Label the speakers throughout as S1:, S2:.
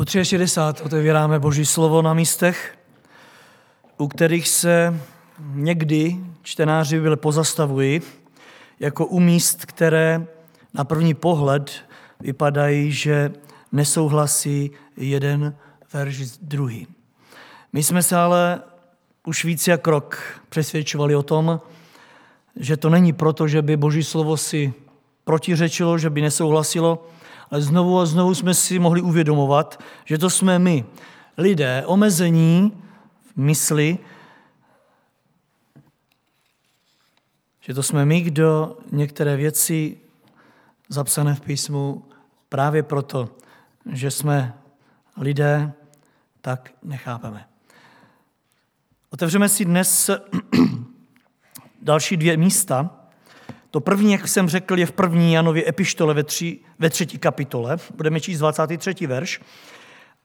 S1: Po 360 otevíráme Boží slovo na místech, u kterých se někdy čtenáři Bible pozastavují, jako u míst, které na první pohled vypadají, že nesouhlasí jeden verš s druhým. My jsme se ale už víc jak rok přesvědčovali o tom, že to není proto, že by Boží slovo si protiřečilo, že by nesouhlasilo, znovu a znovu jsme si mohli uvědomovat, že to jsme my, lidé, omezení v mysli, že to jsme my, kdo některé věci zapsané v písmu právě proto, že jsme lidé, tak nechápeme. Otevřeme si dnes další dvě místa. To první, jak jsem řekl, je v první Janově epištole ve, tři, ve třetí kapitole. Budeme číst 23. verš.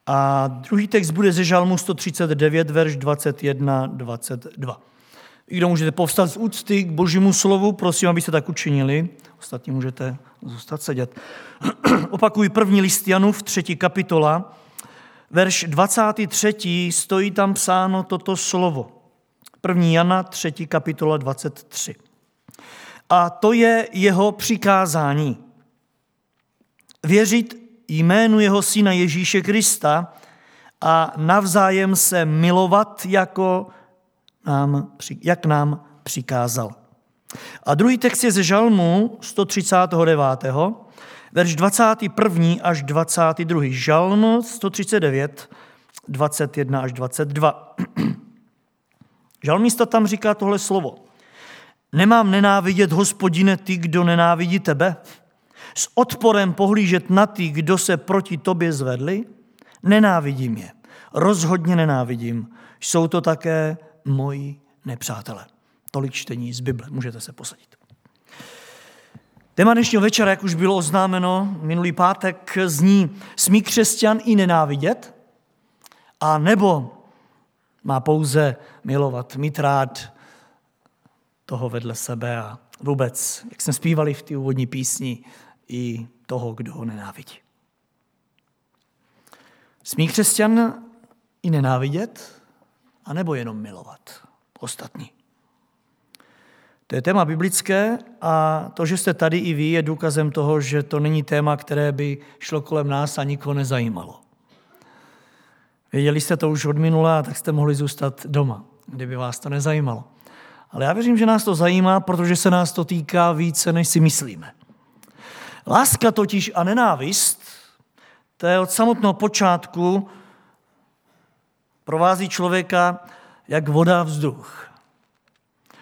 S1: A druhý text bude ze Žalmu 139, verš 21, 22. I kdo můžete povstat z úcty k božímu slovu, prosím, abyste tak učinili. Ostatní můžete zůstat sedět. Opakuji první list Janův, třetí kapitola, verš 23. stojí tam psáno toto slovo. První Jana, třetí kapitola 23. A to je jeho přikázání. Věřit jménu jeho syna Ježíše Krista a navzájem se milovat, jako nám, jak nám přikázal. A druhý text je ze Žalmu 139. Verš 21. až 22. Žalm 139, 21 až 22. Žalmista tam říká tohle slovo. Nemám nenávidět, hospodine, ty, kdo nenávidí tebe? S odporem pohlížet na ty, kdo se proti tobě zvedli? Nenávidím je. Rozhodně nenávidím. Jsou to také moji nepřátelé. Tolik čtení z Bible. Můžete se posadit. Téma dnešního večera, jak už bylo oznámeno minulý pátek, zní smí křesťan i nenávidět? A nebo má pouze milovat, mít rád toho vedle sebe a vůbec, jak jsme zpívali v té úvodní písni, i toho, kdo ho nenávidí. Smí křesťan i nenávidět, anebo jenom milovat ostatní? To je téma biblické a to, že jste tady i vy, je důkazem toho, že to není téma, které by šlo kolem nás a nikoho nezajímalo. Věděli jste to už od minula, tak jste mohli zůstat doma, kdyby vás to nezajímalo. Ale já věřím, že nás to zajímá, protože se nás to týká více, než si myslíme. Láska totiž a nenávist, to je od samotného počátku provází člověka jak voda vzduch.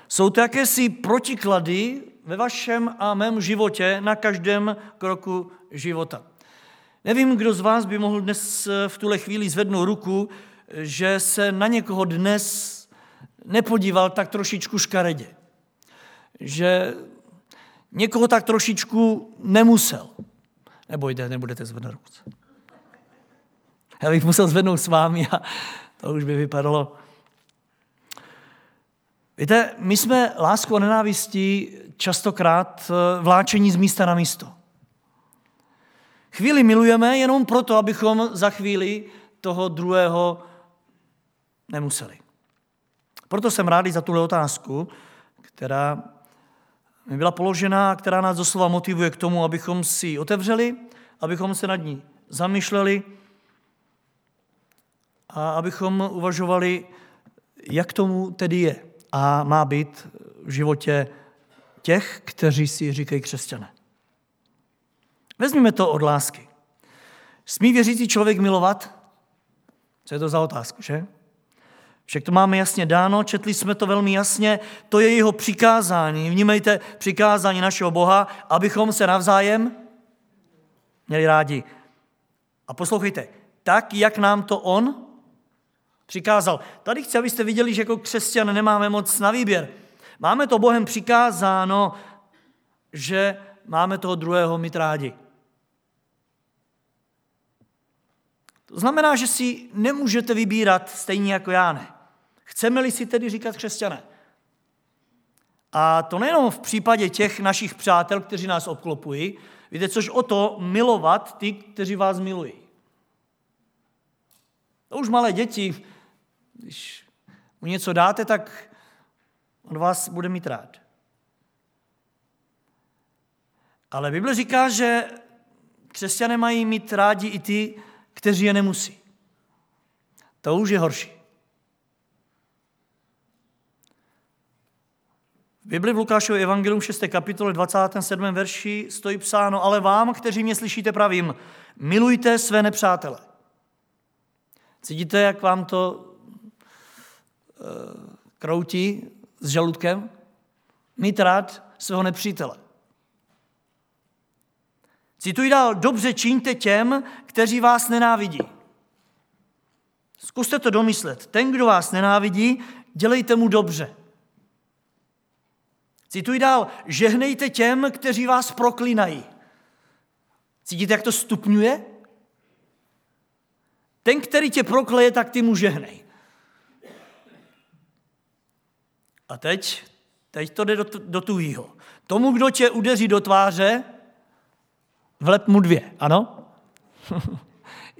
S1: Jsou to jakési protiklady ve vašem a mém životě na každém kroku života. Nevím, kdo z vás by mohl dnes v tuhle chvíli zvednout ruku, že se na někoho dnes nepodíval tak trošičku škaredě. Že někoho tak trošičku nemusel. Nebojte, nebudete zvednout ruce. Já bych musel zvednout s vámi a to už by vypadalo. Víte, my jsme láskou a nenávistí častokrát eh, vláčení z místa na místo. Chvíli milujeme jenom proto, abychom za chvíli toho druhého nemuseli. Proto jsem rád za tuhle otázku, která mi byla položena která nás doslova motivuje k tomu, abychom si otevřeli, abychom se nad ní zamýšleli a abychom uvažovali, jak tomu tedy je a má být v životě těch, kteří si říkají křesťané. Vezměme to od lásky. Smí věřící člověk milovat? Co je to za otázku, že? Však to máme jasně dáno, četli jsme to velmi jasně, to je jeho přikázání. Vnímejte přikázání našeho Boha, abychom se navzájem měli rádi. A poslouchejte, tak, jak nám to on přikázal. Tady chci, abyste viděli, že jako křesťan nemáme moc na výběr. Máme to Bohem přikázáno, že máme toho druhého mít rádi. To znamená, že si nemůžete vybírat stejně jako já ne. Chceme-li si tedy říkat křesťané. A to nejenom v případě těch našich přátel, kteří nás obklopují, víte, což o to milovat ty, kteří vás milují. To už malé děti, když mu něco dáte, tak on vás bude mít rád. Ale Bible říká, že křesťané mají mít rádi i ty, kteří je nemusí. To už je horší. V Bibli v Lukášově evangelium 6. kapitole 27. verši stojí psáno, ale vám, kteří mě slyšíte, pravím, milujte své nepřátele. Cítíte, jak vám to e, kroutí s žaludkem? Mít rád svého nepřítele. Cituji dál, dobře čiňte těm, kteří vás nenávidí. Zkuste to domyslet. Ten, kdo vás nenávidí, dělejte mu dobře. Cituji dál, žehnejte těm, kteří vás proklínají. Cítíte, jak to stupňuje? Ten, který tě prokleje, tak ty mu žehnej. A teď, teď to jde do, do tuhýho. Tomu, kdo tě udeří do tváře, vlep mu dvě, ano?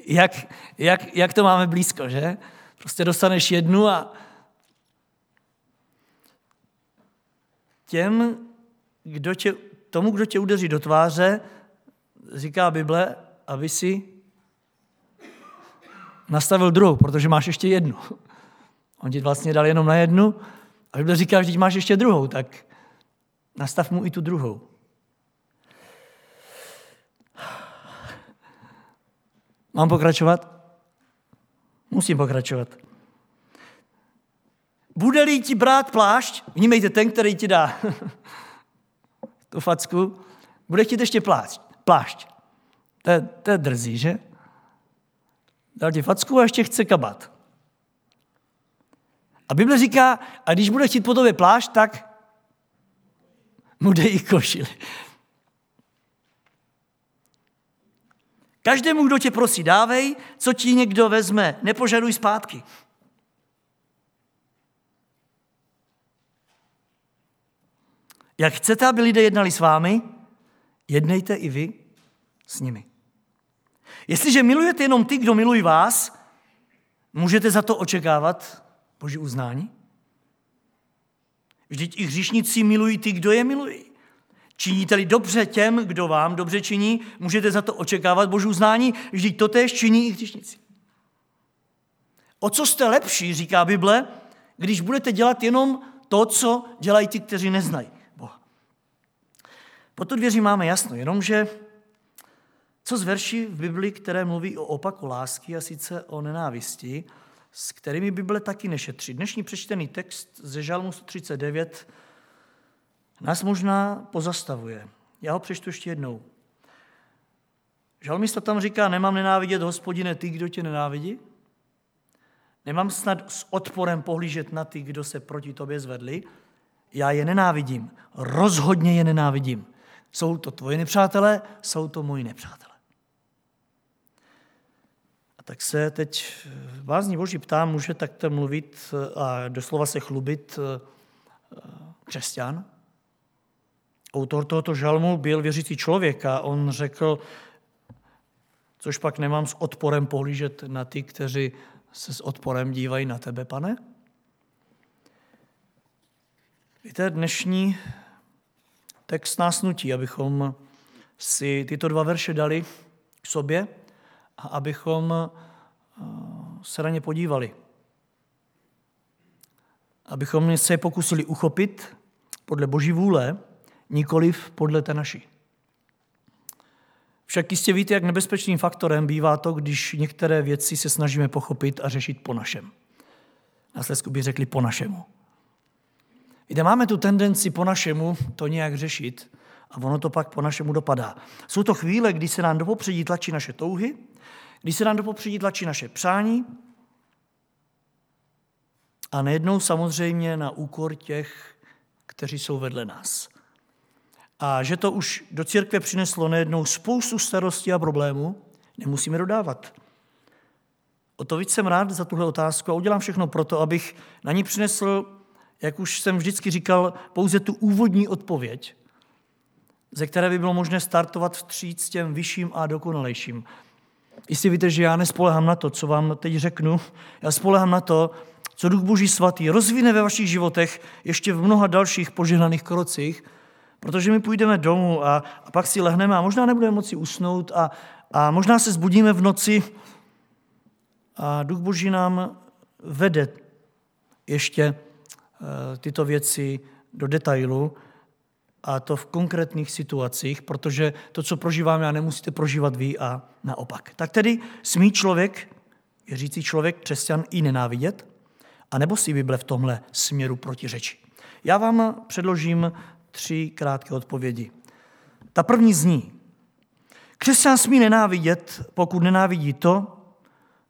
S1: jak, jak, jak to máme blízko, že? Prostě dostaneš jednu a těm, kdo tě, tomu, kdo tě udeří do tváře, říká Bible, aby si nastavil druhou, protože máš ještě jednu. On ti vlastně dal jenom na jednu a Bible říká, že máš ještě druhou, tak nastav mu i tu druhou. Mám pokračovat? Musím pokračovat. Bude-li ti brát plášť, vnímejte ten, který ti dá tu facku, bude chtít ještě plášť. plášť. To, je, to je drzí, že? Dal ti facku a ještě chce kabat. A Bible říká, a když bude chtít po tobě plášť, tak mu dej i košili. Každému, kdo tě prosí, dávej, co ti někdo vezme, nepožaduj zpátky. Jak chcete, aby lidé jednali s vámi, jednejte i vy s nimi. Jestliže milujete jenom ty, kdo milují vás, můžete za to očekávat Boží uznání? Vždyť i hříšníci milují ty, kdo je milují. Činíte-li dobře těm, kdo vám dobře činí, můžete za to očekávat Boží uznání, vždyť to též činí i hříšníci. O co jste lepší, říká Bible, když budete dělat jenom to, co dělají ti, kteří neznají Po tu dvěří máme jasno, jenomže co z verší v Bibli, které mluví o opaku lásky a sice o nenávisti, s kterými Bible taky nešetří. Dnešní přečtený text ze Žalmu 139 nás možná pozastavuje. Já ho přečtu ještě jednou. Žalmista tam říká, nemám nenávidět, hospodine, ty, kdo tě nenávidí? Nemám snad s odporem pohlížet na ty, kdo se proti tobě zvedli? Já je nenávidím. Rozhodně je nenávidím. Jsou to tvoje nepřátelé, jsou to moji nepřátelé. A tak se teď bázní Boží ptám, může takto mluvit a doslova se chlubit eh, křesťan? Autor tohoto žalmu byl věřící člověk a on řekl, což pak nemám s odporem pohlížet na ty, kteří se s odporem dívají na tebe, pane? Víte, dnešní text nás nutí, abychom si tyto dva verše dali k sobě a abychom eh, se na ně podívali. Abychom se pokusili uchopit podle Boží vůle, nikoliv podle té naší. Však jistě víte, jak nebezpečným faktorem bývá to, když některé věci se snažíme pochopit a řešit po našem. Na Slesku by řekli po našemu. Víte, máme tu tendenci po našemu to nějak řešit a ono to pak po našemu dopadá. Jsou to chvíle, kdy se nám do popředí tlačí naše touhy, kdy se nám do popředí tlačí naše přání a nejednou samozřejmě na úkor těch, kteří jsou vedle nás a že to už do církve přineslo nejednou spoustu starostí a problémů, nemusíme dodávat. O to víc jsem rád za tuhle otázku a udělám všechno proto, abych na ní přinesl, jak už jsem vždycky říkal, pouze tu úvodní odpověď, ze které by bylo možné startovat vstříc těm vyšším a dokonalejším. Jistě víte, že já nespolehám na to, co vám teď řeknu. Já spolehám na to, co Duch Boží svatý rozvine ve vašich životech ještě v mnoha dalších požehnaných krocích, protože my půjdeme domů a, a pak si lehneme a možná nebudeme moci usnout a, a možná se zbudíme v noci a Duch Boží nám vede ještě tyto věci do detailu a to v konkrétních situacích, protože to, co prožíváme, já nemusíte prožívat vy a naopak. Tak tedy smí člověk, věřící člověk, křesťan, i nenávidět? A nebo si Bible v tomhle směru protiřečí? Já vám předložím tři krátké odpovědi. Ta první zní, křesťan smí nenávidět, pokud nenávidí to,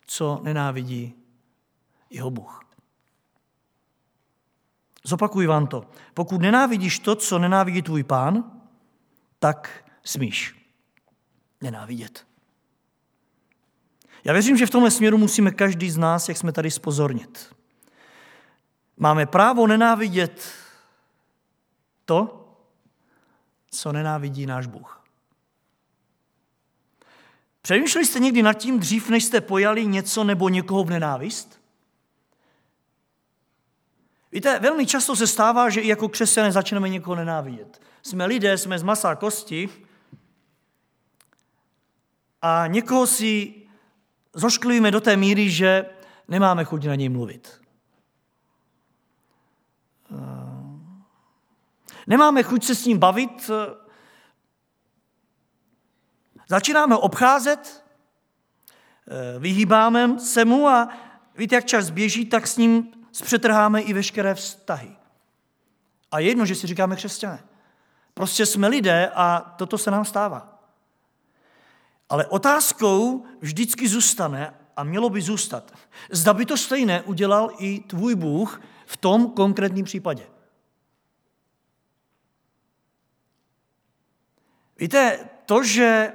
S1: co nenávidí jeho Bůh. Zopakuji vám to. Pokud nenávidíš to, co nenávidí tvůj pán, tak smíš nenávidět. Já věřím, že v tomhle směru musíme každý z nás, jak jsme tady, spozornit. Máme právo nenávidět to, co nenávidí náš Bůh. Přemýšleli jste někdy nad tím dřív, než jste pojali něco nebo někoho v nenávist? Víte, velmi často se stává, že i jako křesťané začneme někoho nenávidět. Jsme lidé, jsme z masa a kosti a někoho si zošklujeme do té míry, že nemáme chuť na něj mluvit. Nemáme chuť se s ním bavit, začínáme obcházet, vyhýbáme se mu a víte, jak čas běží, tak s ním zpřetrháme i veškeré vztahy. A je jedno, že si říkáme křesťané. Prostě jsme lidé a toto se nám stává. Ale otázkou vždycky zůstane a mělo by zůstat. Zda by to stejné udělal i tvůj Bůh v tom konkrétním případě. Víte, to, že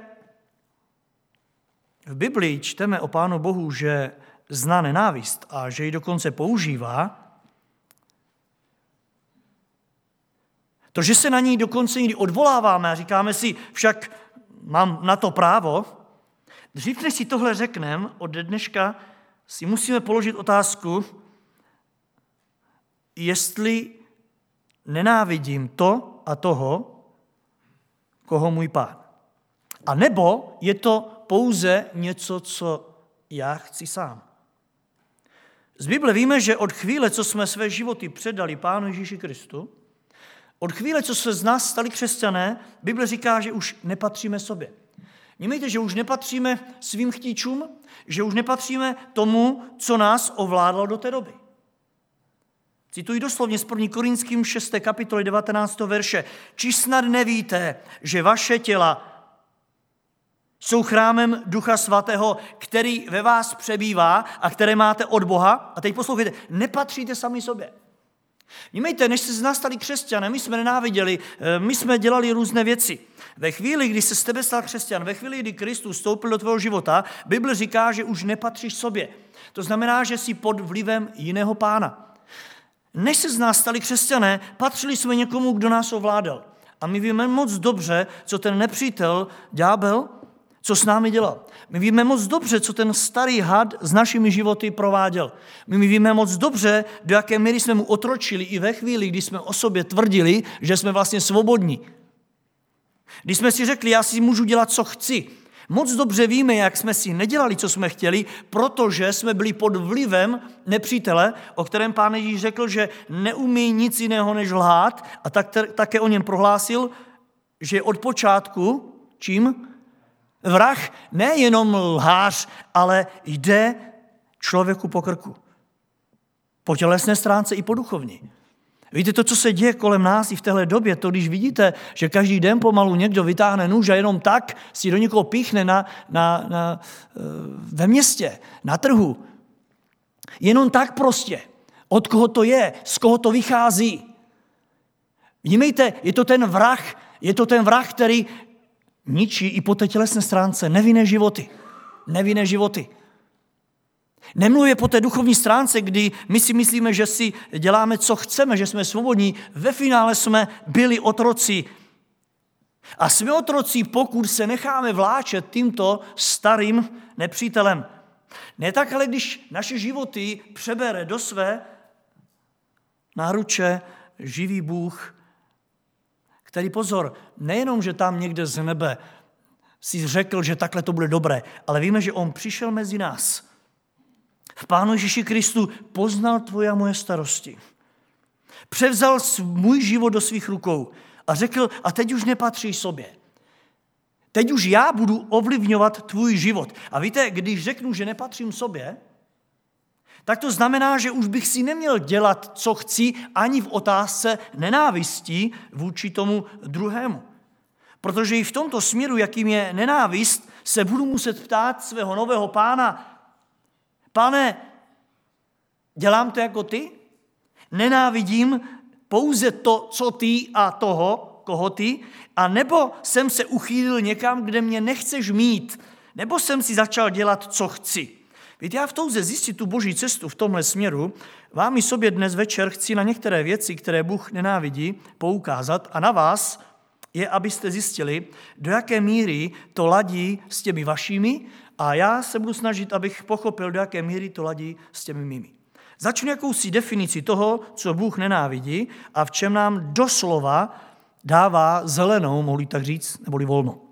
S1: v Biblii čteme o Pánu Bohu, že zná nenávist a že ji dokonce používá, to, že se na ní dokonce někdy odvoláváme a říkáme si, však mám na to právo, dřív než si tohle řekneme, od dneška si musíme položit otázku, jestli nenávidím to a toho, koho můj pán. A nebo je to pouze něco, co já chci sám. Z Bible víme, že od chvíle, co jsme své životy předali Pánu Ježíši Kristu, od chvíle, co se z nás stali křesťané, Bible říká, že už nepatříme sobě. Vnímejte, že už nepatříme svým chtíčům, že už nepatříme tomu, co nás ovládalo do té doby. Cituji doslovně z 1. Korinským 6. kapitoly 19. verše. Či snad nevíte, že vaše těla jsou chrámem Ducha Svatého, který ve vás přebývá a které máte od Boha. A teď poslouchejte, nepatříte sami sobě. Vnímejte, než se z nás stali křesťané, my jsme nenáviděli, eh, my jsme dělali různé věci. Ve chvíli, kdy se z tebe stal křesťan, ve chvíli, kdy Kristus vstoupil do tvého života, Bible říká, že už nepatříš sobě. To znamená, že jsi pod vlivem jiného pána. Než se z nás stali křesťané, patřili jsme někomu, kdo nás ovládal. A my víme moc dobře, co ten nepřítel, ďábel, co s námi dělal. My víme moc dobře, co ten starý had s našimi životy prováděl. My víme moc dobře, do jaké míry jsme mu otročili i ve chvíli, kdy jsme o sobě tvrdili, že jsme vlastně svobodní. Když jsme si řekli, já si můžu dělat, co chci, Moc dobře víme, jak jsme si nedělali, co jsme chtěli, protože jsme byli pod vlivem nepřítele, o kterém pán Ježíš řekl, že neumí nic jiného než lhát a tak, také o něm prohlásil, že od počátku, čím? Vrah nejenom lhář, ale jde člověku po krku. Po tělesné stránce i po duchovní. Víte, to, co se děje kolem nás i v téhle době, to když vidíte, že každý den pomalu někdo vytáhne nůž a jenom tak si do někoho píchne na, na, na, eh, ve městě, na trhu. Jenom tak prostě. Od koho to je, z koho to vychází. Vnímejte, je to ten vrah, je to ten vrah, který ničí i po té tělesné stránce nevinné životy. Nevinné životy. Nemluvě po té duchovní stránce, kdy my si myslíme, že si děláme, co chceme, že jsme svobodní. Ve finále jsme byli otroci. A jsme otroci, pokud se necháme vláčet tímto starým nepřítelem. Ne tak, ale když naše životy přebere do své náruče živý Bůh, který pozor, nejenom, že tam někde z nebe si řekl, že takhle to bude dobré, ale víme, že on přišel mezi nás. V Pánu Ježíši Kristu poznal tvoje a moje starosti. Převzal můj život do svých rukou a řekl, a teď už nepatříš sobě. Teď už já budu ovlivňovat tvůj život. A víte, když řeknu, že nepatřím sobě, tak to znamená, že už bych si neměl dělat, co chci, ani v otázce nenávistí vůči tomu druhému. Protože i v tomto směru, jakým je nenávist, se budu muset ptát svého nového pána, pane, dělám to jako ty? Nenávidím pouze to, co ty a toho, koho ty, a nebo jsem se uchýlil někam, kde mě nechceš mít, nebo jsem si začal dělat, co chci. Víte, já v touze zjistit tu boží cestu v tomhle směru, vám i sobě dnes večer chci na některé věci, které Bůh nenávidí, poukázat a na vás je, abyste zjistili, do jaké míry to ladí s těmi vašimi a já se budu snažit, abych pochopil, do jaké míry to ladí s těmi mými. Začnu jakousi definici toho, co Bůh nenávidí a v čem nám doslova dává zelenou, mohli tak říct, neboli volno.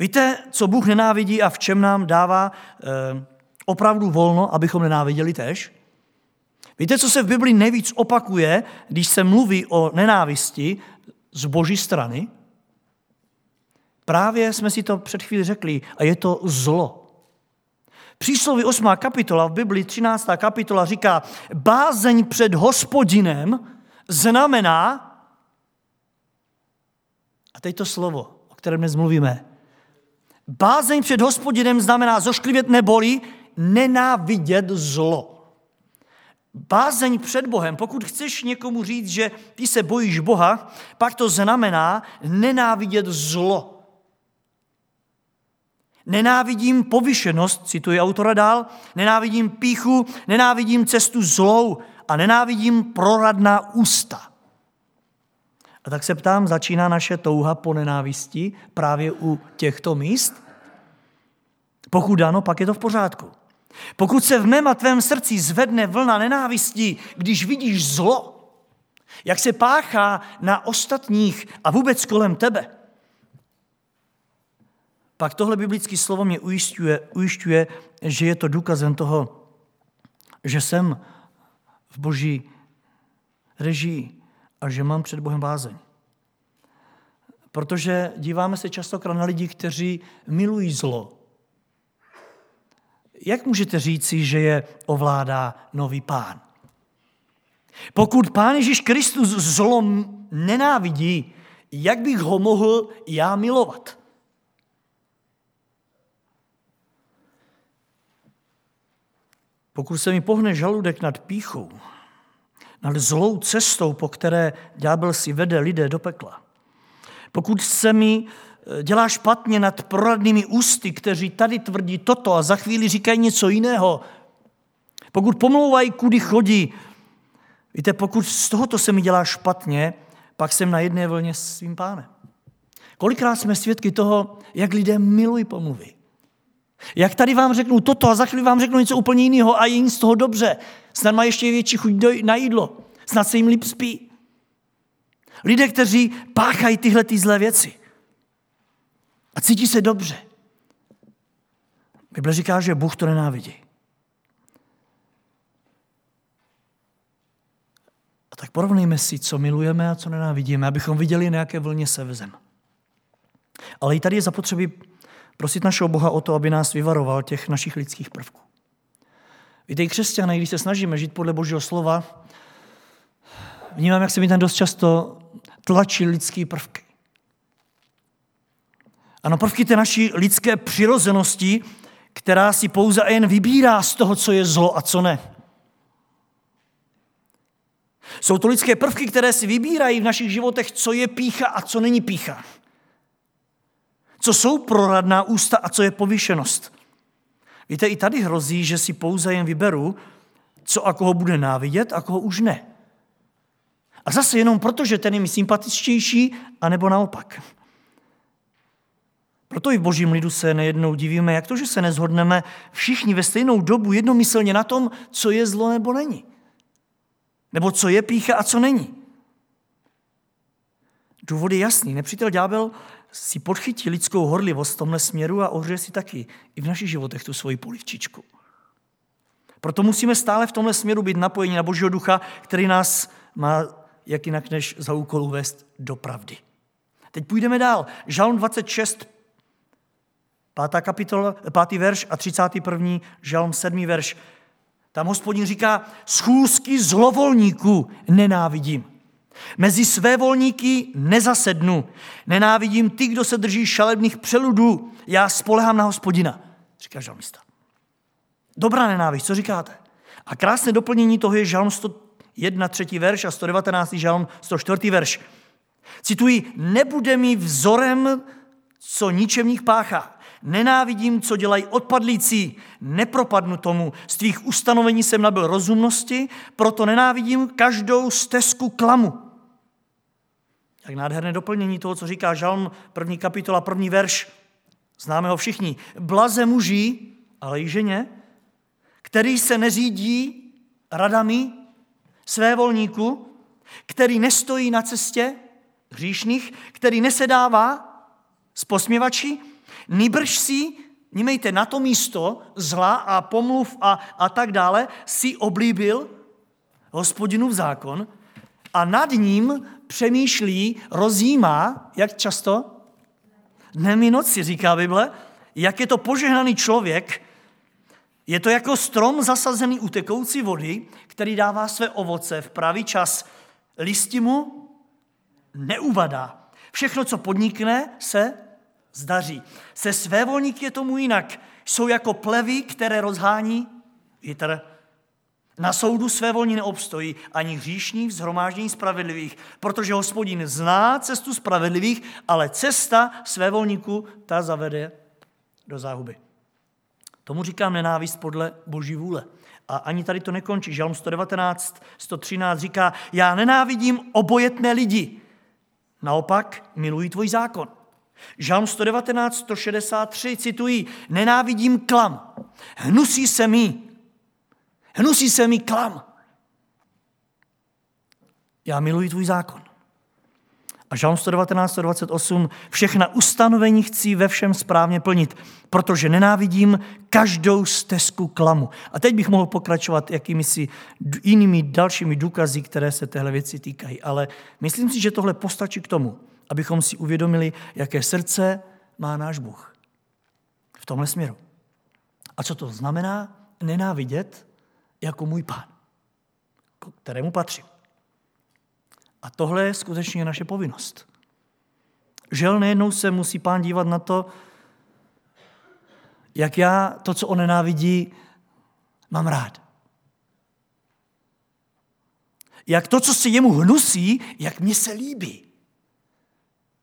S1: Víte, co Bůh nenávidí a v čem nám dává e, opravdu volno, abychom nenáviděli tež? Víte, co se v Bibli nejvíc opakuje, když se mluví o nenávisti z boží strany? Právě jsme si to před chvíli řekli, a je to zlo. Přísloví 8. kapitola v Biblii 13. kapitola říká, bázeň před hospodinem znamená, a teď to slovo, o kterém dnes mluvíme, bázeň před hospodinem znamená zošklivět neboli nenávidět zlo. Bázeň před Bohem, pokud chceš někomu říct, že ty se bojíš Boha, pak to znamená nenávidět zlo. Nenávidím povyšenost, cituji autora dál, nenávidím píchu, nenávidím cestu zlou a nenávidím proradná ústa. A tak se ptám, začíná naše touha po nenávisti právě u těchto míst? Pokud ano, pak je to v pořádku. Pokud se v mém a tvém srdci zvedne vlna nenávistí, když vidíš zlo, jak se páchá na ostatních a vůbec kolem tebe, pak tohle biblické slovo mě ujišťuje, ujišťuje, že je to důkazem toho, že jsem v boží režii a že mám před Bohem bázeň. Protože díváme se častokrát na lidi, kteří milují zlo. Jak můžete říci, že je ovládá nový pán? Pokud pán Ježíš Kristus zlo nenávidí, jak bych ho mohl já milovat? Pokud se mi pohne žaludek nad píchou, nad zlou cestou, po které ďábel si vede lidé do pekla, pokud se mi eh, dělá špatně nad proradnými ústy, kteří tady tvrdí toto a za chvíli říkají něco jiného, pokud pomlouvají, kudy chodí, víte, pokud z tohoto se mi dělá špatně, pak jsem na jedné vlně s svým pánem. Kolikrát jsme svědky toho, jak lidé milují pomluvy. Jak tady vám řeknu toto a za chvíli vám řeknu něco úplně jiného a jim z toho dobře. Snad má ještě větší chuť na jídlo. Snad se jim líp spí. Lidé, kteří páchají tyhle ty zlé věci a cítí se dobře. Bible říká, že Bůh to nenávidí. A tak porovnejme si, co milujeme a co nenávidíme, abychom viděli, na jaké vlně se vezem. Ale i tady je zapotřebí prosit našeho Boha o to, aby nás vyvaroval těch našich lidských prvků. Víte, i křesťané, když se snažíme žít podle Božího slova, vnímám, jak se mi tam dost často tlačí lidské prvky. Ano, prvky té naší lidské přirozenosti, která si pouze jen vybírá z toho, co je zlo a co ne. Jsou to lidské prvky, které si vybírají v našich životech, co je pícha a co není pícha co jsou proradná ústa a co je povyšenost. Víte, i tady hrozí, že si pouze jen vyberu, co a koho bude návidět a koho už ne. A zase jenom proto, že ten je mi sympatičtější, anebo naopak. Proto i v božím lidu se nejednou divíme, jak to, že se nezhodneme všichni ve stejnou dobu jednomyslně na tom, co je zlo nebo není. Nebo co je pícha a co není. Důvod je jasný. Nepřítel ďábel si podchytí lidskou horlivost v tomhle směru a ohřeje si taky i v našich životech tu svoji polivčičku. Proto musíme stále v tomhle směru být napojeni na Božího ducha, který nás má jak jinak než za úkol uvést do pravdy. Teď půjdeme dál. Žalm 26, 5. kapitola, 5. verš a 31. žalm 7. verš. Tam hospodin říká, schůzky zlovolníků nenávidím. Mezi své volníky nezasednu. Nenávidím ty, kdo se drží šalebných přeludů. Já spolehám na hospodina, říká žalmista. Dobrá nenávist, co říkáte? A krásné doplnění toho je žalm 101, třetí verš a 119. žalm 104. verš. Cituji, nebude mi vzorem, co ničemník páchá. Nenávidím, co dělají odpadlící, nepropadnu tomu. Z tvých ustanovení jsem nabil rozumnosti, proto nenávidím každou stezku klamu. Jak nádherné doplnění toho, co říká Žalm, první kapitola, první verš. Známe ho všichni. Blaze muži, ale i ženě, který se neřídí radami své volníku, který nestojí na cestě hříšných, který nesedává s posměvači, nýbrž si, nímejte na to místo zla a pomluv a, a tak dále, si oblíbil hospodinův zákon a nad ním přemýšlí, rozjímá, jak často? Dnem i noci, říká Bible, jak je to požehnaný člověk, je to jako strom zasazený u tekoucí vody, který dává své ovoce v pravý čas. Listi mu neuvadá. Všechno, co podnikne, se zdaří. Se své volníky je tomu jinak. Jsou jako plevy, které rozhání vítr. Na soudu své volní neobstojí ani hříšní v zhromáždění spravedlivých, protože hospodin zná cestu spravedlivých, ale cesta své volníku ta zavede do záhuby. Tomu říkám nenávist podle boží vůle. A ani tady to nekončí. Žalm 119, 113 říká, já nenávidím obojetné lidi. Naopak miluji tvůj zákon. Žalm 119, 163 citují, nenávidím klam. Hnusí se mi. Hnusí se mi klam. Já miluji tvůj zákon. A Žalm 119, 128, všechna ustanovení chci ve všem správně plnit, protože nenávidím každou stezku klamu. A teď bych mohl pokračovat jakými si jinými dalšími důkazy, které se téhle věci týkají. Ale myslím si, že tohle postačí k tomu, abychom si uvědomili, jaké srdce má náš Bůh v tomhle směru. A co to znamená nenávidět jako můj pán, kterému patřím. A tohle je skutečně naše povinnost. Žel nejednou se musí pán dívat na to, jak já to, co on nenávidí, mám rád. Jak to, co se jemu hnusí, jak mě se líbí.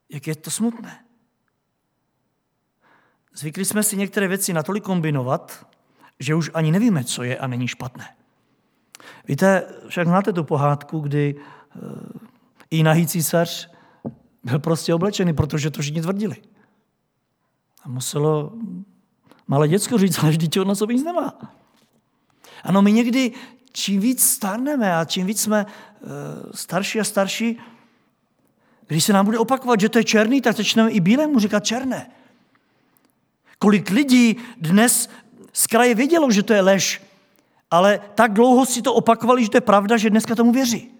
S1: Jak je to smutné. Zvykli jsme si některé věci natolik kombinovat, že už ani nevíme, co je a není špatné. Víte, však máte tu pohádku, kdy eh, i nahý císař byl prostě oblečený, protože to všichni tvrdili. A muselo malé děcko říct, ale vždyť on na sobě nic nemá. Ano, my někdy, čím víc stárneme a čím víc jsme uh, starší a starší, když se nám bude opakovat, že to je černý, tak začneme i bílému říkat černé. Kolik lidí dnes z kraje vědělo, že to je lež, ale tak dlouho si to opakovali, že to je pravda, že dneska tomu věří.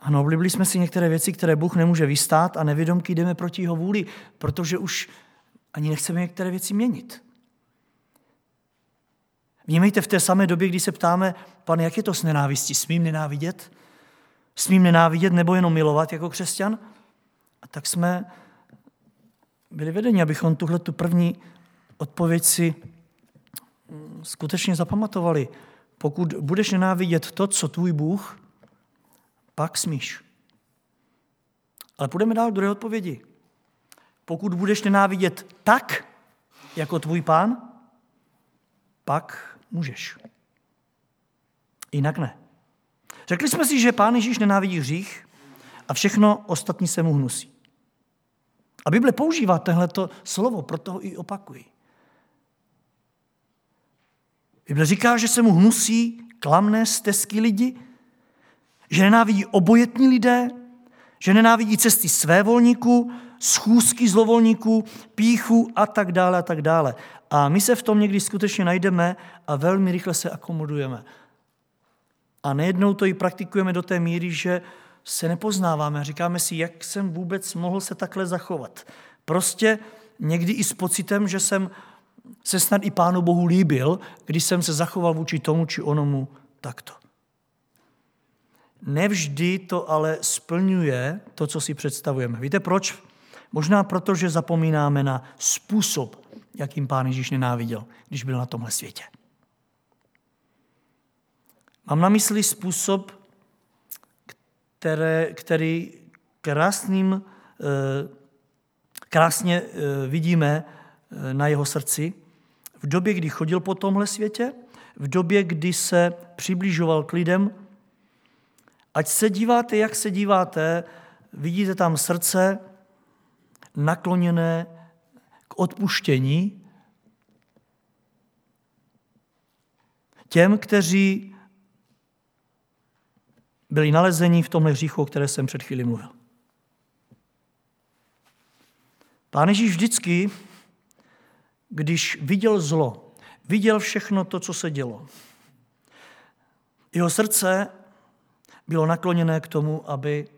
S1: Ano, oblíbili jsme si některé věci, které Bůh nemůže vystát a nevědomky jdeme proti jeho vůli, protože už ani nechceme některé věci měnit. Vnímejte v té samé době, kdy se ptáme, pane, jak je to s nenávistí? Smím nenávidět? Smím nenávidět nebo jenom milovat jako křesťan? A tak jsme byli vedeni, abychom tuhle tu první odpověď si mm, skutečně zapamatovali. Pokud budeš nenávidět to, co tvůj Bůh, pak smíš. Ale půjdeme dál k druhé odpovědi. Pokud budeš nenávidět tak, jako tvůj pán, pak můžeš. Jinak ne. Řekli jsme si, že Pán Ježíš nenávidí hřích a všechno ostatní se mu hnusí. A Bible používá tohleto slovo, proto ho i opakuji. Bible říká, že se mu hnusí klamné stezky lidi, že nenávidí obojetní lidé, že nenávidí cesty svévolníků, schůzky zlovolníků, píchu a tak dále a tak dále. A my se v tom někdy skutečně najdeme a velmi rychle se akomodujeme. A nejednou to i praktikujeme do té míry, že se nepoznáváme a říkáme si, jak jsem vůbec mohl se takhle zachovat. Prostě někdy i s pocitem, že jsem se snad i Pánu Bohu líbil, když jsem se zachoval vůči tomu či onomu takto. Nevždy to ale splňuje to, co si představujeme. Víte proč? Možná proto, že zapomínáme na způsob, jakým Pán Ježíš nenáviděl, když byl na tomhle světě. Mám na mysli způsob, které, který krásným, eh, krásně eh, vidíme eh, na jeho srdci v době, kdy chodil po tomhle světě, v době, kdy se přibližoval k lidem. Ať se díváte, jak se díváte, vidíte tam srdce nakloněné k odpuštění těm, kteří byli nalezeni v tomhle hříchu, o které jsem před chvíli mluvil. Pán Ježíš vždycky, když viděl zlo, viděl všechno to, co se dělo, jeho srdce bylo nakloněné k tomu, aby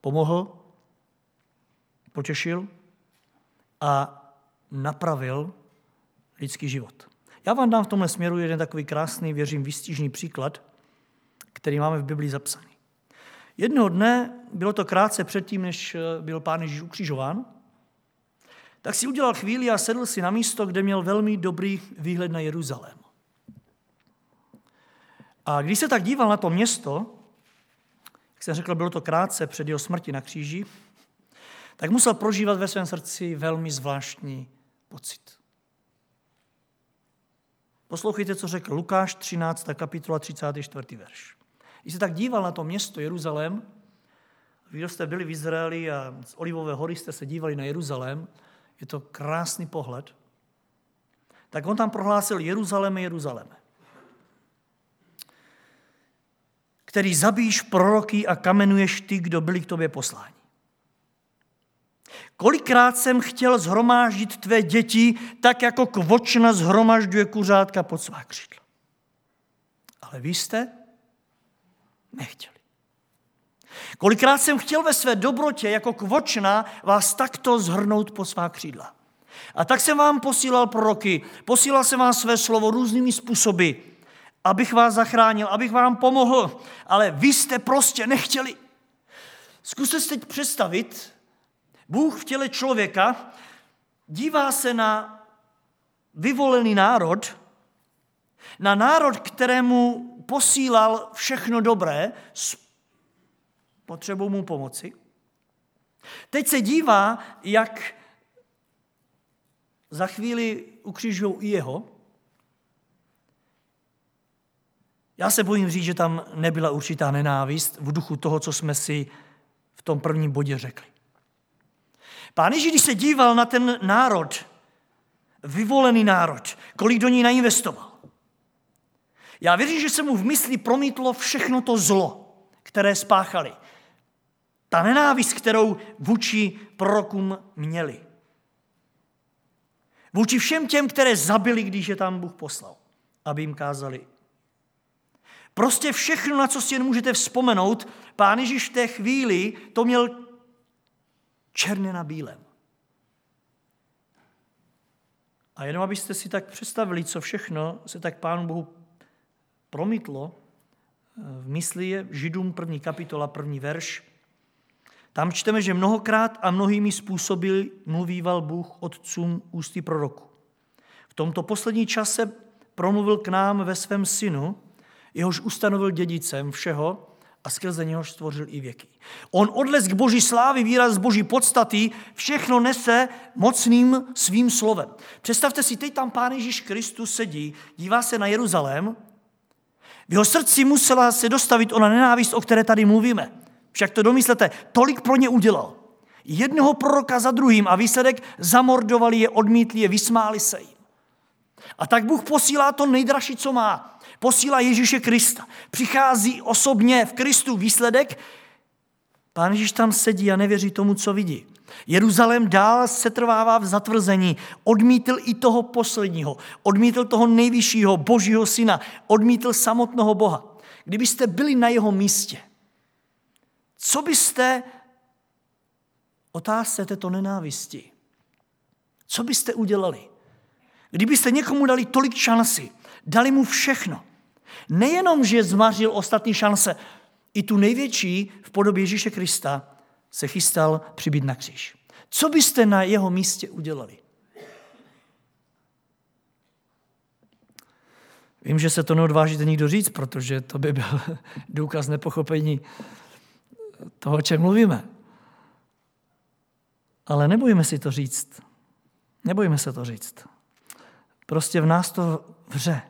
S1: pomohl, potěšil a napravil lidský život. Já vám dám v tomhle směru jeden takový krásný, věřím, výstižný příklad, který máme v Biblii zapsaný. Jednoho dne, bylo to krátce předtím, než eh, byl pán Ježíš ukřižován, tak si udělal chvíli a sedl si na místo, kde měl velmi dobrý výhled na Jeruzalém. A když se tak díval na to město, jak jsem řekl, bylo to krátce před jeho smrti na kříži, tak musel prožívat ve svém srdci velmi zvláštní pocit. Poslouchejte, co řekl Lukáš 13. kapitola 34. verš. Když se tak díval na to město Jeruzalém, vy, jste byli v Izraeli a z Olivové hory jste se dívali na Jeruzalém, je to krásný pohled, tak on tam prohlásil Jeruzalém, Jeruzalém, který zabíš proroky a kamenuješ ty, kdo byli k tobě posláni. Kolikrát jsem chtěl zhromáždit tvé děti, tak jako kvočna zhromažďuje kuřátka pod svá křídla. Ale vy jste nechtěli. Kolikrát jsem chtěl ve své dobrotě jako kvočna vás takto zhrnout po svá křídla. A tak jsem vám posílal proroky, posílal jsem vám své slovo různými způsoby, abych vás zachránil, abych vám pomohl, ale vy jste prostě nechtěli. Zkuste si teď představit, Bůh v těle člověka dívá se na vyvolený národ, na národ, kterému posílal všechno dobré s potřebou mu pomoci. Teď se dívá, jak za chvíli ukřižují i jeho. Já se bojím říct, že tam nebyla určitá nenávist v duchu toho, co jsme si v tom prvním bodě řekli. Pán Ježíš, když se díval na ten národ, vyvolený národ, kolik do ní nainvestoval, já věřím, že se mu v mysli promítlo všechno to zlo, které spáchali. Ta nenávist, kterou vůči prorokům měli. Vůči všem těm, které zabili, když je tam Bůh poslal, aby jim kázali. Prostě všechno, na co si jen můžete vzpomenout, pán Ježíš v té chvíli to měl černé na bílém. A jenom abyste si tak představili, co všechno se tak Pánu Bohu promítlo, eh, v mysli je Židům první kapitola, první verš. Tam čteme, že mnohokrát a mnohými způsoby mluvíval Bůh otcům ústy proroku. V tomto poslední čase promluvil k nám ve svém synu, jehož ustanovil dědicem všeho a skrze něhož stvořil i věky. On odlesk boží slávy, výraz boží podstaty, všechno nese mocným svým slovem. Představte si, teď tam Pán Ježíš Kristus sedí, dívá se na Jeruzalém V jeho srdci musela se dostavit ona nenávist, o které tady mluvíme. Však to domyslete, tolik pro ně udělal. Jednoho proroka za druhým a výsledek zamordovali je, odmítli je, vysmáli se jim. A tak Bůh posílá to nejdražší, co má. Posílá Ježíše Krista. Přichází osobně v Kristu výsledek. Pán Ježíš tam sedí a nevěří tomu, co vidí. Jeruzalém dál se trvává v zatvrzení. Odmítl i toho posledního. Odmítl toho nejvyššího božího syna. Odmítl samotného Boha. Kdybyste byli na jeho místě, co byste otázce této nenávisti, co byste udělali? Kdybyste někomu dali tolik šanci, dali mu všechno, nejenom, že zmařil ostatní šance, i tu největší v podobě Ježíše Krista se chystal přibít na kříž. Co byste na jeho místě udělali? Vím, že se to neodvážíte nikdo říct, protože to by byl důkaz nepochopení toho, o čem mluvíme. Ale nebojíme si to říct. Nebojíme se to říct. Prostě v nás to vře.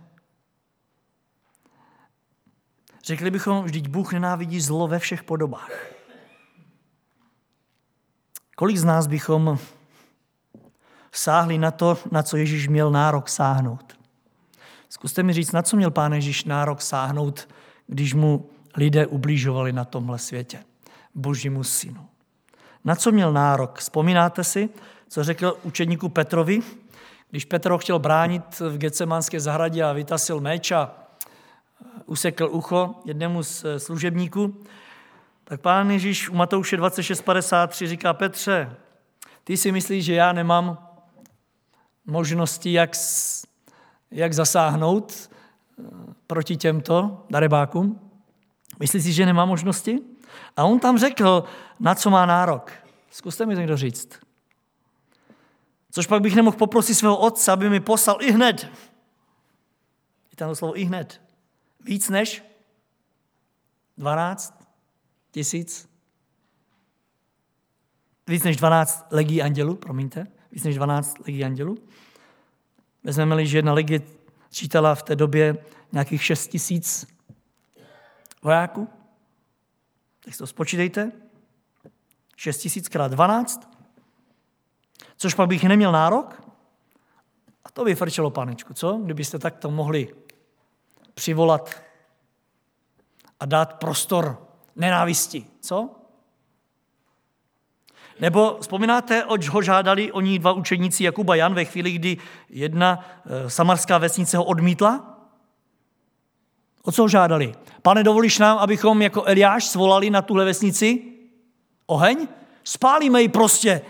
S1: Řekli bychom, vždyť Bůh nenávidí zlo ve všech podobách. Kolik z nás bychom sáhli na to, na co Ježíš měl nárok sáhnout? Zkuste mi říct, na co měl Pán Ježíš nárok sáhnout, když mu lidé ublížovali na tomhle světě, božímu synu. Na co měl nárok? Vzpomínáte si, co řekl učedníku Petrovi, když Petr ho chtěl bránit v Getsemanské zahradě a vytasil meč a usekl ucho jednému z služebníků, tak pán Ježíš u Matouše 26.53 říká, Petře, ty si myslíš, že já nemám možnosti, jak, jak zasáhnout eh, proti těmto darebákům? Myslíš si, že nemá možnosti? A on tam řekl, na co má nárok. Zkuste mi to někdo říct. Což pak bych nemohl poprosit svého otce, aby mi poslal i hned. Je tam to slovo i hned. Víc než 12 tisíc. Víc než 12 legí andělů, promiňte. Víc než 12 legí andělů. Vezmeme-li, že jedna legie čítala v té době nějakých 6 tisíc vojáků, tak si to spočítejte. 6 tisíc krát 12. Což pak bych neměl nárok. A to by frčelo, panečku, co? Kdybyste takto mohli přivolat a dát prostor nenávisti. Co? Nebo vzpomínáte, oč ho žádali oni dva učeníci Jakuba Jan ve chvíli, kdy jedna e, samarská vesnice ho odmítla? O co ho žádali? Pane, dovolíš nám, abychom jako Eliáš svolali na tuhle vesnici oheň? Spálíme ji prostě.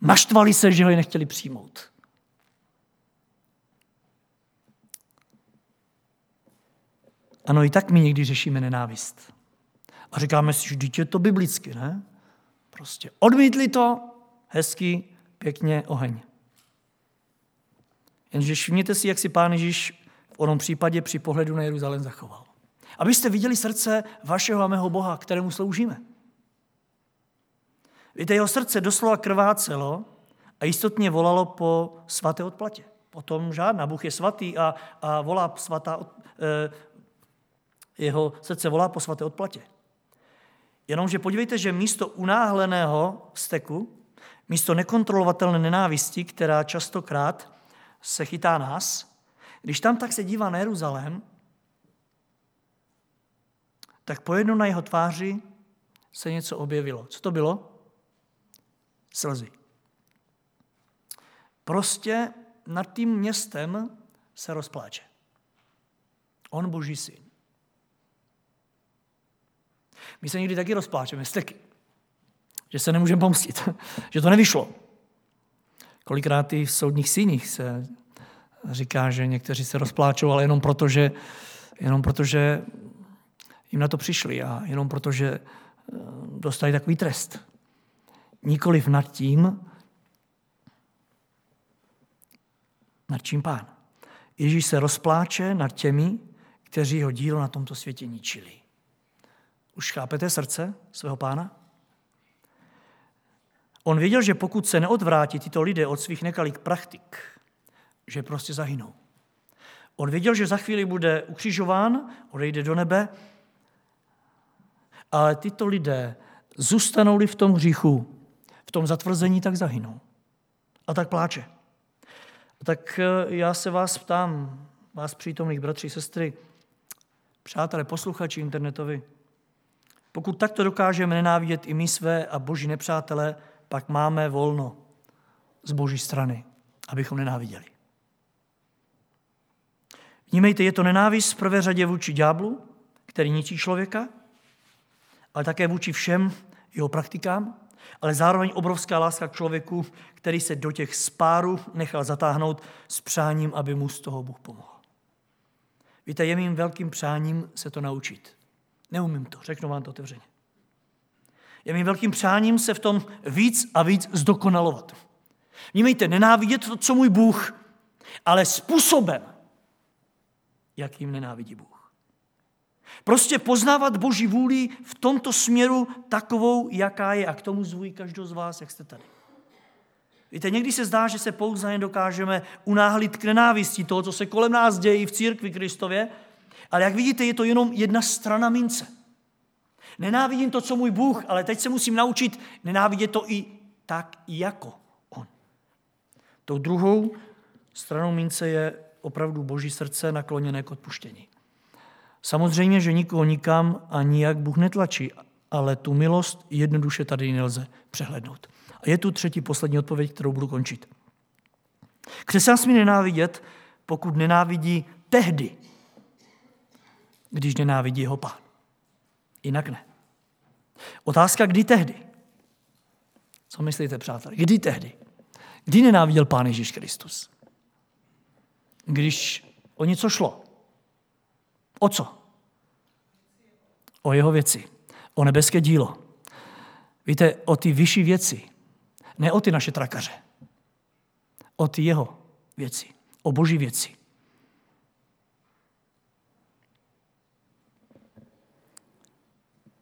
S1: Naštvali se, že ho nechtěli přijmout. Ano, i tak my někdy řešíme nenávist. A říkáme si, že dítě je to biblicky, ne? Prostě odmítli to, hezký, pěkně oheň. Jenže všimněte si, jak si pán Ježíš v onom případě při pohledu na Jeruzalém zachoval. Abyste viděli srdce vašeho a mého Boha, kterému sloužíme. Víte, jeho srdce doslova krvácelo a jistotně volalo po svaté odplatě. Potom žádná. Bůh je svatý a, a volá svatá, eh, jeho srdce volá po svaté odplatě. Jenomže podívejte, že místo unáhleného steku, místo nekontrolovatelné nenávisti, která častokrát se chytá nás, když tam tak se dívá na Jeruzalém, tak pojednou na jeho tváři se něco objevilo. Co to bylo? Slzy. Prostě nad tím městem se rozpláče. On boží syn. My se někdy taky rozpláčeme, steky. Že se nemůžeme pomstit, že to nevyšlo. Kolikrát i v soudních síních se říká, že někteří se rozpláčou, ale jenom proto, že, jenom proto, že jim na to přišli a jenom proto, že eh, dostali takový trest. Nikoliv nad tím, nad čím pán. Ježíš se rozpláče nad těmi, kteří ho dílo na tomto světě ničili. Už chápete srdce svého pána? On věděl, že pokud se neodvrátí tyto lidé od svých nekalých praktik, že prostě zahynou. On věděl, že za chvíli bude ukřižován, odejde do nebe, ale tyto lidé zůstanou-li v tom hříchu, v tom zatvrzení, tak zahynou. A tak pláče. Tak eh, já se vás ptám, vás přítomných bratři, sestry, přátelé, posluchači internetovi, pokud takto dokážeme nenávidět i my své a boží nepřátele, pak máme volno z boží strany, abychom nenáviděli. Vnímejte, je to nenávist v prvé řadě vůči ďáblu, který ničí člověka, ale také vůči všem jeho praktikám, ale zároveň obrovská láska k člověku, který se do těch spárů nechal zatáhnout s přáním, aby mu z toho Bůh pomohl. Víte, je mým velkým přáním se to naučit. Neumím to, řeknu vám to otevřeně. Je mým velkým přáním se v tom víc a víc zdokonalovat. Vnímejte, nenávidět to, co můj Bůh, ale způsobem, jakým nenávidí Bůh. Prostě poznávat Boží vůli v tomto směru takovou, jaká je. A k tomu zvují každou z vás, jak jste tady. Víte, někdy se zdá, že se pouze nedokážeme unáhlit k nenávisti toho, co se kolem nás děje v církvi Kristově, ale jak vidíte, je to jenom jedna strana mince. Nenávidím to, co můj Bůh, ale teď se musím naučit nenávidět to i tak jako On. Tou druhou stranou mince je opravdu boží srdce nakloněné k odpuštění. Samozřejmě, že nikoho nikam a nijak Bůh netlačí, ale tu milost jednoduše tady nelze přehlednout. A je tu třetí, poslední odpověď, kterou budu končit. Křesťan smí nenávidět, pokud nenávidí tehdy, když nenávidí jeho pán. Jinak ne. Otázka, kdy tehdy? Co myslíte, přátelé? Kdy tehdy? Kdy nenáviděl pán Ježíš Kristus? Když o něco šlo. O co? O jeho věci. O nebeské dílo. Víte, o ty vyšší věci. Ne o ty naše trakaře. O ty jeho věci. O boží věci.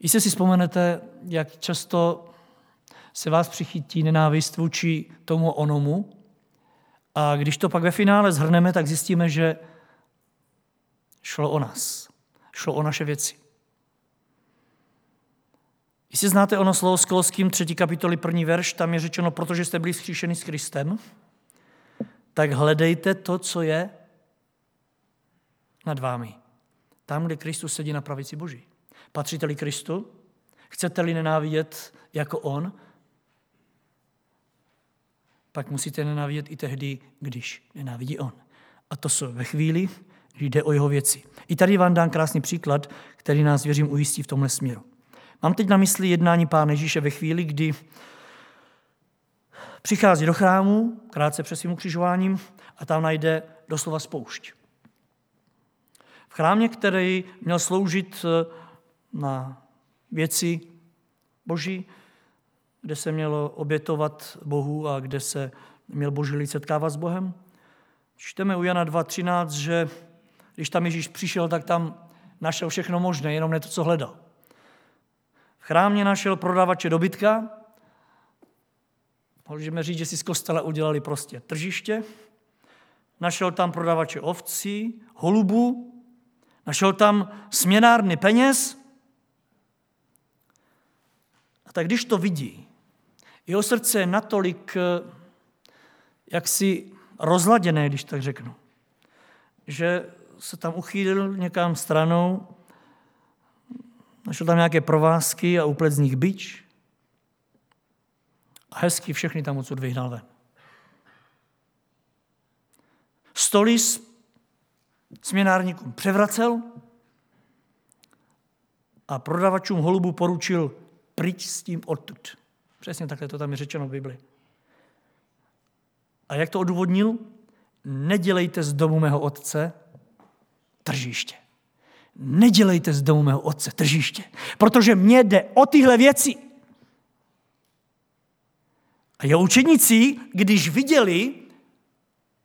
S1: Jestli si vzpomenete, jak často se vás přichytí nenávist vůči tomu onomu, a když to pak ve finále zhrneme, tak zjistíme, že šlo o nás. Šlo o naše věci. Jestli znáte ono slovo s Koloským, třetí kapitoly, první verš, tam je řečeno, protože jste byli vzkříšeni s Kristem, tak hledejte to, co je nad vámi. Tam, kde Kristus sedí na pravici Boží. Patříte-li Kristu? Chcete-li nenávidět jako On? Pak musíte nenávidět i tehdy, když nenávidí On. A to jsou ve chvíli, kdy jde o jeho věci. I tady vám dám krásný příklad, který nás, věřím, ujistí v tomhle směru. Mám teď na mysli jednání Pána Ježíše ve chvíli, kdy přichází do chrámu, krátce před svým ukřižováním, a tam najde doslova spoušť. V chrámě, který měl sloužit na věci boží, kde se mělo obětovat Bohu a kde se měl boží lid setkávat s Bohem. Čteme u Jana 2.13, že když tam Ježíš přišel, tak tam našel všechno možné, jenom ne to, co hledal. V chrámě našel prodavače dobytka, můžeme říct, že si z kostela udělali prostě tržiště, našel tam prodavače ovcí, holubů, našel tam směnárny peněz, tak když to vidí, jeho srdce je natolik eh, jaksi rozladěné, když tak řeknu, že se tam uchýlil někam stranou, našel tam nějaké provázky a uplet z nich byč a hezky všechny tam odsud vyhnal ven. Stoly směnárníkům převracel a prodavačům holubu poručil pryč s tím odtud. Přesně takhle to tam je řečeno v Bibli. A jak to odůvodnil? Nedělejte z domu mého otce tržiště. Nedělejte z domu mého otce tržiště, protože mně jde o tyhle věci. A jeho učeníci, když viděli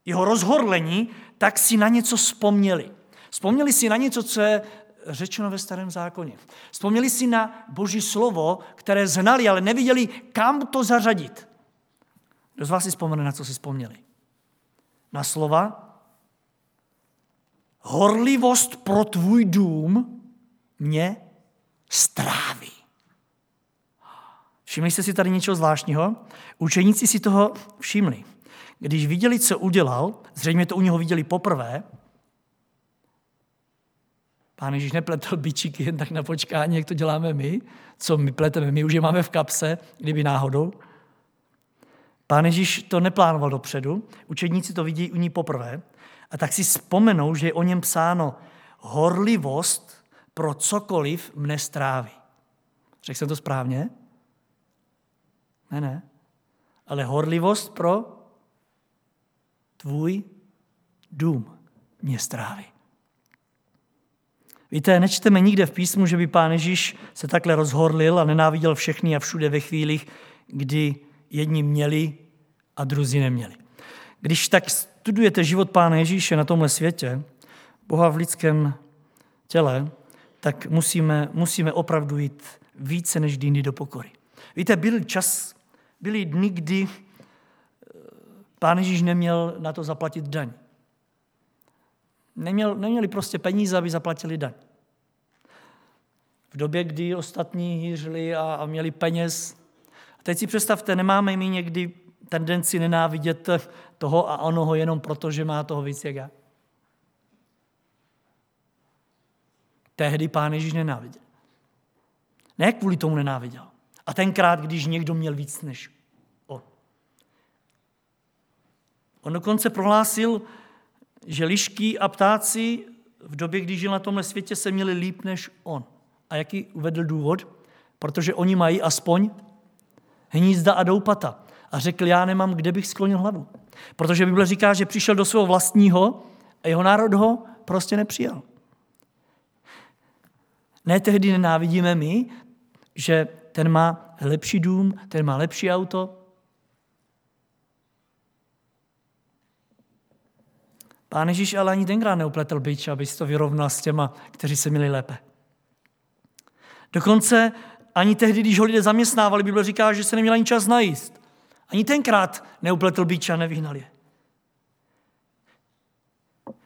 S1: jeho rozhorlení, tak si na něco vzpomněli. Vzpomněli si na něco, co je řečeno ve starém zákoně. Vzpomněli si na boží slovo, které znali, ale neviděli, kam to zařadit. Kdo z vás si vzpomene, na co si vzpomněli? Na slova, horlivost pro tvůj dům mě stráví. Všimli jste si tady něčeho zvláštního? Učeníci si toho všimli. Když viděli, co udělal, zřejmě to u něho viděli poprvé, Pán Ježíš nepletel bičíky jen tak na počkání, jak to děláme my, co my pleteme, my už je máme v kapse, kdyby náhodou. Pán Ježíš to neplánoval dopředu, učedníci to vidí u ní poprvé a tak si vzpomenou, že je o něm psáno horlivost pro cokoliv mne stráví. Řekl jsem to správně? Ne, ne. Ale horlivost pro tvůj dům mě stráví. Víte, nečteme nikde v písmu, že by pán Ježíš se takhle rozhorlil a nenáviděl všechny a všude ve chvílích, kdy jedni měli a druzí neměli. Když tak studujete život pána Ježíše na tomhle světě, Boha v lidském těle, tak musíme, musíme opravdu jít více než dny do pokory. Víte, byl čas, byly dny, kdy eh, pán Ježíš neměl na to zaplatit daň. Neměl, neměli prostě peníze, aby zaplatili daň. V době, kdy ostatní hýřili a, a měli peněz. A teď si představte, nemáme my někdy tendenci nenávidět toho a onoho jenom proto, že má toho víc jak já. Tehdy pán Ježíš nenáviděl. Ne kvůli tomu nenáviděl. A tenkrát, když někdo měl víc než on. On dokonce prohlásil, že lišky a ptáci v době, kdy žil na tomhle světě, se měli líp než on. A jaký uvedl důvod? Protože oni mají aspoň hnízda a doupata. A řekl, já nemám, kde bych sklonil hlavu. Protože Bible říká, že přišel do svého vlastního a jeho národ ho prostě nepřijal. Ne tehdy nenávidíme my, že ten má lepší dům, ten má lepší auto, Pán Ježíš ale ani tenkrát neupletl byč, aby to vyrovnal s těma, kteří se měli lépe. Dokonce ani tehdy, když ho lidé zaměstnávali, Bible říká, že se neměl ani čas najíst. Ani tenkrát neupletl byč a nevyhnal je.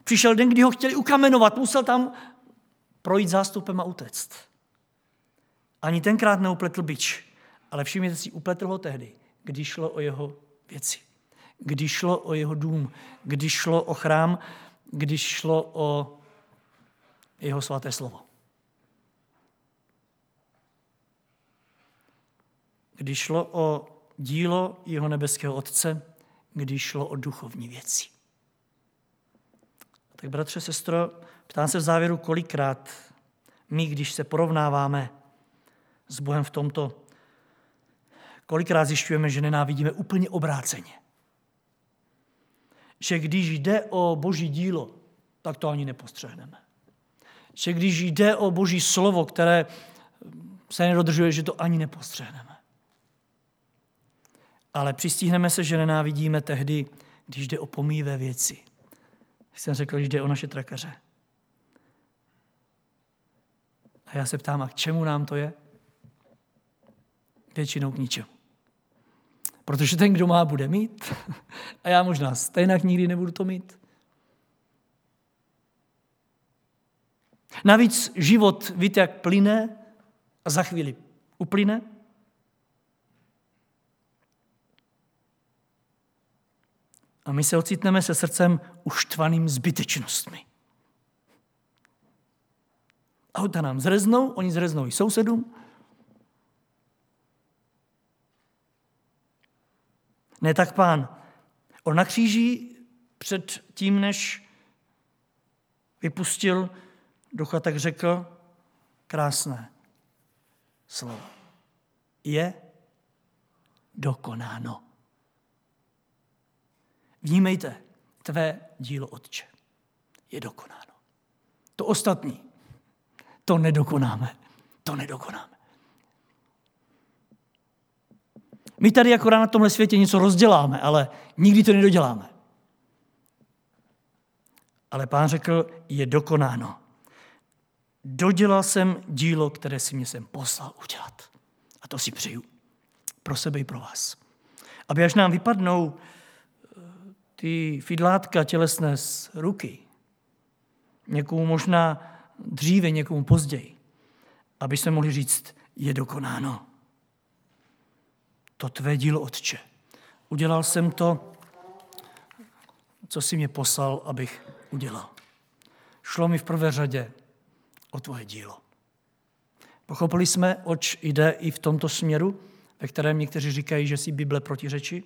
S1: Přišel den, kdy ho chtěli ukamenovat, musel tam projít zástupem a utéct. Ani tenkrát neupletl byč, ale všimněte si, upletl ho tehdy, když šlo o jeho věci když šlo o jeho dům, když šlo o chrám, když šlo o jeho svaté slovo. Když šlo o dílo jeho nebeského Otce, když šlo o duchovní věci. Tak bratře, sestro, ptám se v závěru, kolikrát my, když se porovnáváme s Bohem v tomto, kolikrát zjišťujeme, že nenávidíme úplně obráceně že když jde o boží dílo, tak to ani nepostřehneme. Že když jde o boží slovo, které se nedodržuje, že to ani nepostřehneme. Ale přistihneme se, že nenávidíme tehdy, když jde o pomívé věci. Jsem řekl, když jde o naše trakaře. A já se ptám, a k čemu nám to je? Většinou k ničemu. Protože ten, kdo má, bude mít. A já možná stejně nikdy nebudu to mít. Navíc život, víte, jak plyne a za chvíli uplyne. A my se ocitneme se srdcem uštvaným zbytečnostmi. Auta nám zreznou, oni zreznou i sousedům, Ne tak pán. On na kříži před tím, než vypustil ducha, tak řekl krásné slovo. Je dokonáno. Vnímejte, tvé dílo, Otče, je dokonáno. To ostatní, to nedokonáme. To nedokonáme. My tady akorát na tomhle světě něco rozděláme, ale nikdy to nedoděláme. Ale pán řekl, je dokonáno. Dodělal jsem dílo, které si mě jsem poslal udělat. A to si přeju. Pro sebe i pro vás. Aby až nám vypadnou eh, ty fidlátka tělesné z ruky, někomu možná dříve, někomu později, aby jsme mohli říct, je dokonáno. To tvé dílo, Otče. Udělal jsem to, co jsi mě poslal, abych udělal. Šlo mi v prvé řadě o tvoje dílo. Pochopili jsme, oč jde i v tomto směru, ve kterém někteří říkají, že si Bible protiřečí?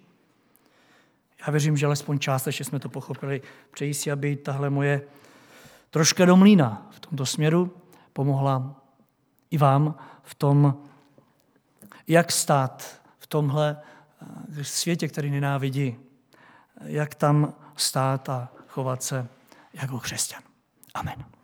S1: Já věřím, že alespoň částečně jsme to pochopili. Přeji si, aby tahle moje troška do mlína v tomto směru pomohla i vám v tom, jak stát tomhle eh, světě, který nenávidí, jak tam stát a chovat se jako křesťan. Amen.